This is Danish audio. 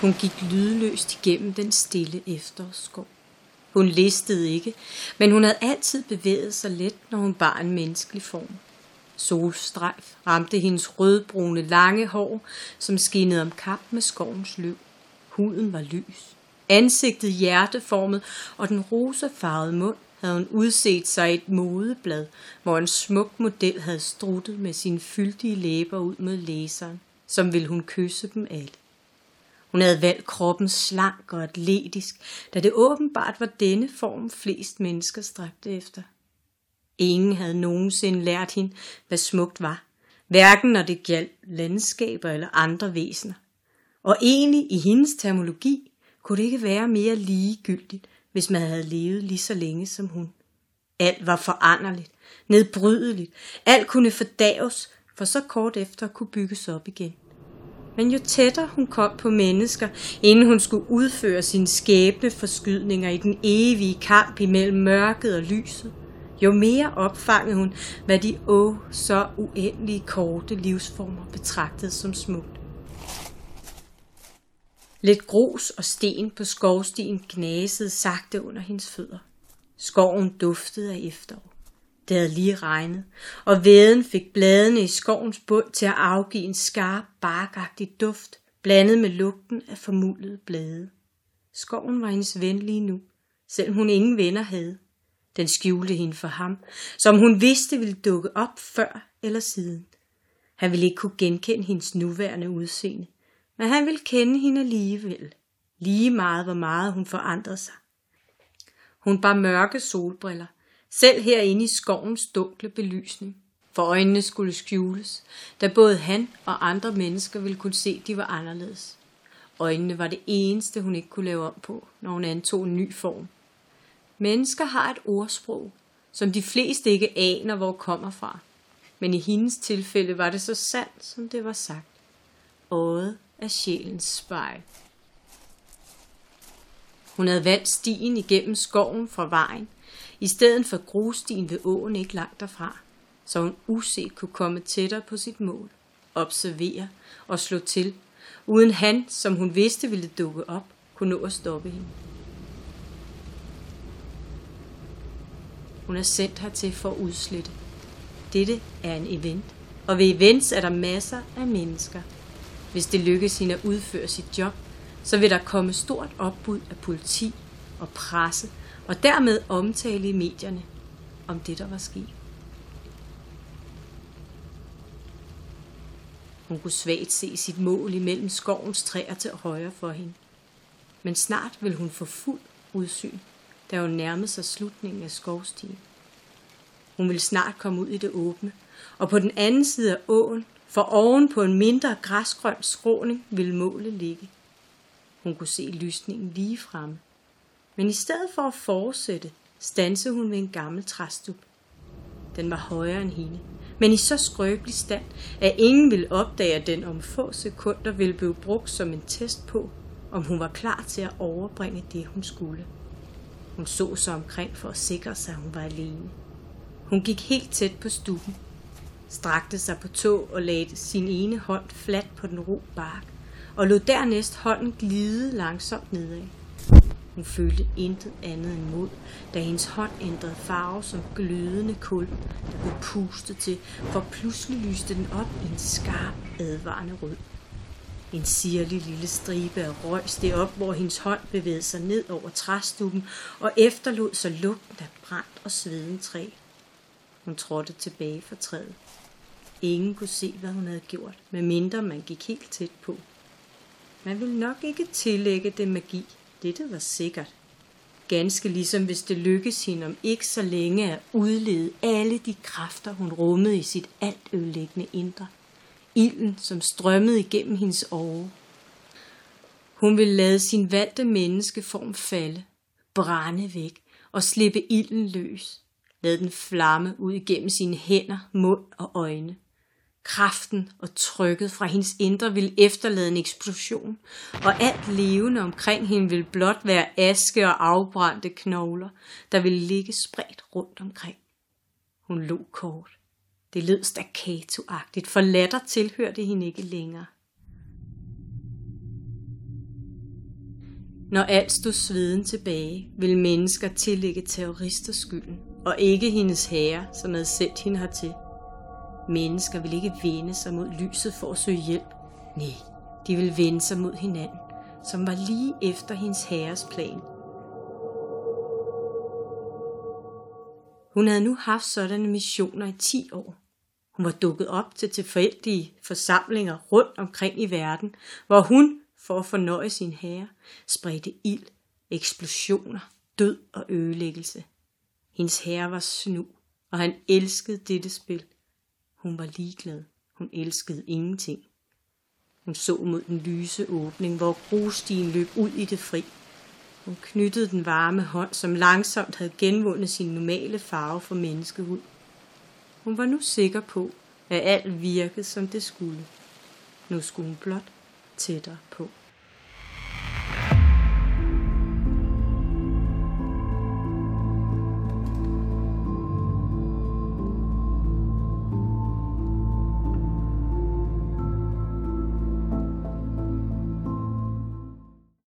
Hun gik lydløst igennem den stille efterårsskov. Hun listede ikke, men hun havde altid bevæget sig let, når hun bar en menneskelig form. Solstrejf ramte hendes rødbrune lange hår, som skinnede om kap med skovens løv. Huden var lys. Ansigtet hjerteformet, og den rosafarvede mund havde hun udset sig et modeblad, hvor en smuk model havde struttet med sine fyldige læber ud mod læseren, som ville hun kysse dem alle. Hun havde valgt kroppen slank og atletisk, da det åbenbart var denne form flest mennesker stræbte efter. Ingen havde nogensinde lært hende, hvad smukt var, hverken når det gjaldt landskaber eller andre væsener. Og egentlig i hendes termologi kunne det ikke være mere ligegyldigt, hvis man havde levet lige så længe som hun. Alt var foranderligt, nedbrydeligt, alt kunne fordaves, for så kort efter kunne bygges op igen. Men jo tættere hun kom på mennesker, inden hun skulle udføre sine skæbne forskydninger i den evige kamp imellem mørket og lyset, jo mere opfangede hun, hvad de åh så uendelige korte livsformer betragtede som smukt. Lidt grus og sten på skovstien gnasede sagte under hendes fødder. Skoven duftede af efterår. Det havde lige regnet, og væden fik bladene i skovens bund til at afgive en skarp, barkagtig duft, blandet med lugten af formulede blade. Skoven var hendes ven lige nu, selvom hun ingen venner havde. Den skjulte hende for ham, som hun vidste ville dukke op før eller siden. Han ville ikke kunne genkende hendes nuværende udseende, men han ville kende hende alligevel. Lige meget, hvor meget hun forandrede sig. Hun bar mørke solbriller, selv herinde i skovens dunkle belysning. For øjnene skulle skjules, da både han og andre mennesker ville kunne se, at de var anderledes. Øjnene var det eneste, hun ikke kunne lave om på, når hun antog en ny form. Mennesker har et ordsprog, som de fleste ikke aner, hvor kommer fra. Men i hendes tilfælde var det så sandt, som det var sagt. Øjet er sjælens spejl. Hun havde valgt stien igennem skoven fra vejen, i stedet for grusstien ved åen ikke langt derfra, så hun uset kunne komme tættere på sit mål, observere og slå til, uden han, som hun vidste ville dukke op, kunne nå at stoppe hende. Hun er sendt hertil for at udslette. Dette er en event, og ved events er der masser af mennesker. Hvis det lykkes hende at udføre sit job, så vil der komme stort opbud af politi og presse, og dermed omtale i medierne om det, der var sket. Hun kunne svagt se sit mål imellem skovens træer til højre for hende. Men snart vil hun få fuld udsyn da hun nærmede sig slutningen af skovstien. Hun ville snart komme ud i det åbne, og på den anden side af åen, for oven på en mindre græsgrøn skråning, ville målet ligge. Hun kunne se lysningen lige fremme. Men i stedet for at fortsætte, stansede hun ved en gammel træstup. Den var højere end hende, men i så skrøbelig stand, at ingen ville opdage, at den om få sekunder ville blive brugt som en test på, om hun var klar til at overbringe det, hun skulle. Hun så sig omkring for at sikre sig, at hun var alene. Hun gik helt tæt på stuben, strakte sig på tå og lagde sin ene hånd fladt på den ro bark, og lod dernæst hånden glide langsomt nedad. Hun følte intet andet end mod, da hendes hånd ændrede farve som glødende kul, der blev pustet til, for pludselig lyste den op i en skarp, advarende rød. En sirlig lille stribe af røg steg op, hvor hendes hånd bevægede sig ned over træstuppen og efterlod sig lugten af brændt og sveden træ. Hun trådte tilbage for træet. Ingen kunne se, hvad hun havde gjort, medmindre man gik helt tæt på. Man ville nok ikke tillægge det magi. Dette var sikkert. Ganske ligesom hvis det lykkes hende om ikke så længe at udlede alle de kræfter, hun rummede i sit altødelæggende indre ilden, som strømmede igennem hendes åre. Hun ville lade sin valgte menneskeform falde, brænde væk og slippe ilden løs. Lad den flamme ud igennem sine hænder, mund og øjne. Kraften og trykket fra hendes indre ville efterlade en eksplosion, og alt levende omkring hende ville blot være aske og afbrændte knogler, der ville ligge spredt rundt omkring. Hun lå kort. Det lød staccatoagtigt, for latter tilhørte hende ikke længere. Når alt stod sveden tilbage, ville mennesker tillægge terrorister skylden, og ikke hendes herre, som havde sendt hende hertil. Mennesker vil ikke vende sig mod lyset for at søge hjælp. Nej, de vil vende sig mod hinanden, som var lige efter hendes herres plan. Hun havde nu haft sådanne missioner i 10 år. Hun var dukket op til tilfældige forsamlinger rundt omkring i verden, hvor hun, for at fornøje sin herre, spredte ild, eksplosioner, død og ødelæggelse. Hendes herre var snu, og han elskede dette spil. Hun var ligeglad. Hun elskede ingenting. Hun så mod den lyse åbning, hvor grusstien løb ud i det fri. Hun knyttede den varme hånd, som langsomt havde genvundet sin normale farve for menneskehud. Hun var nu sikker på, at alt virkede, som det skulle. Nu skulle hun blot tættere på.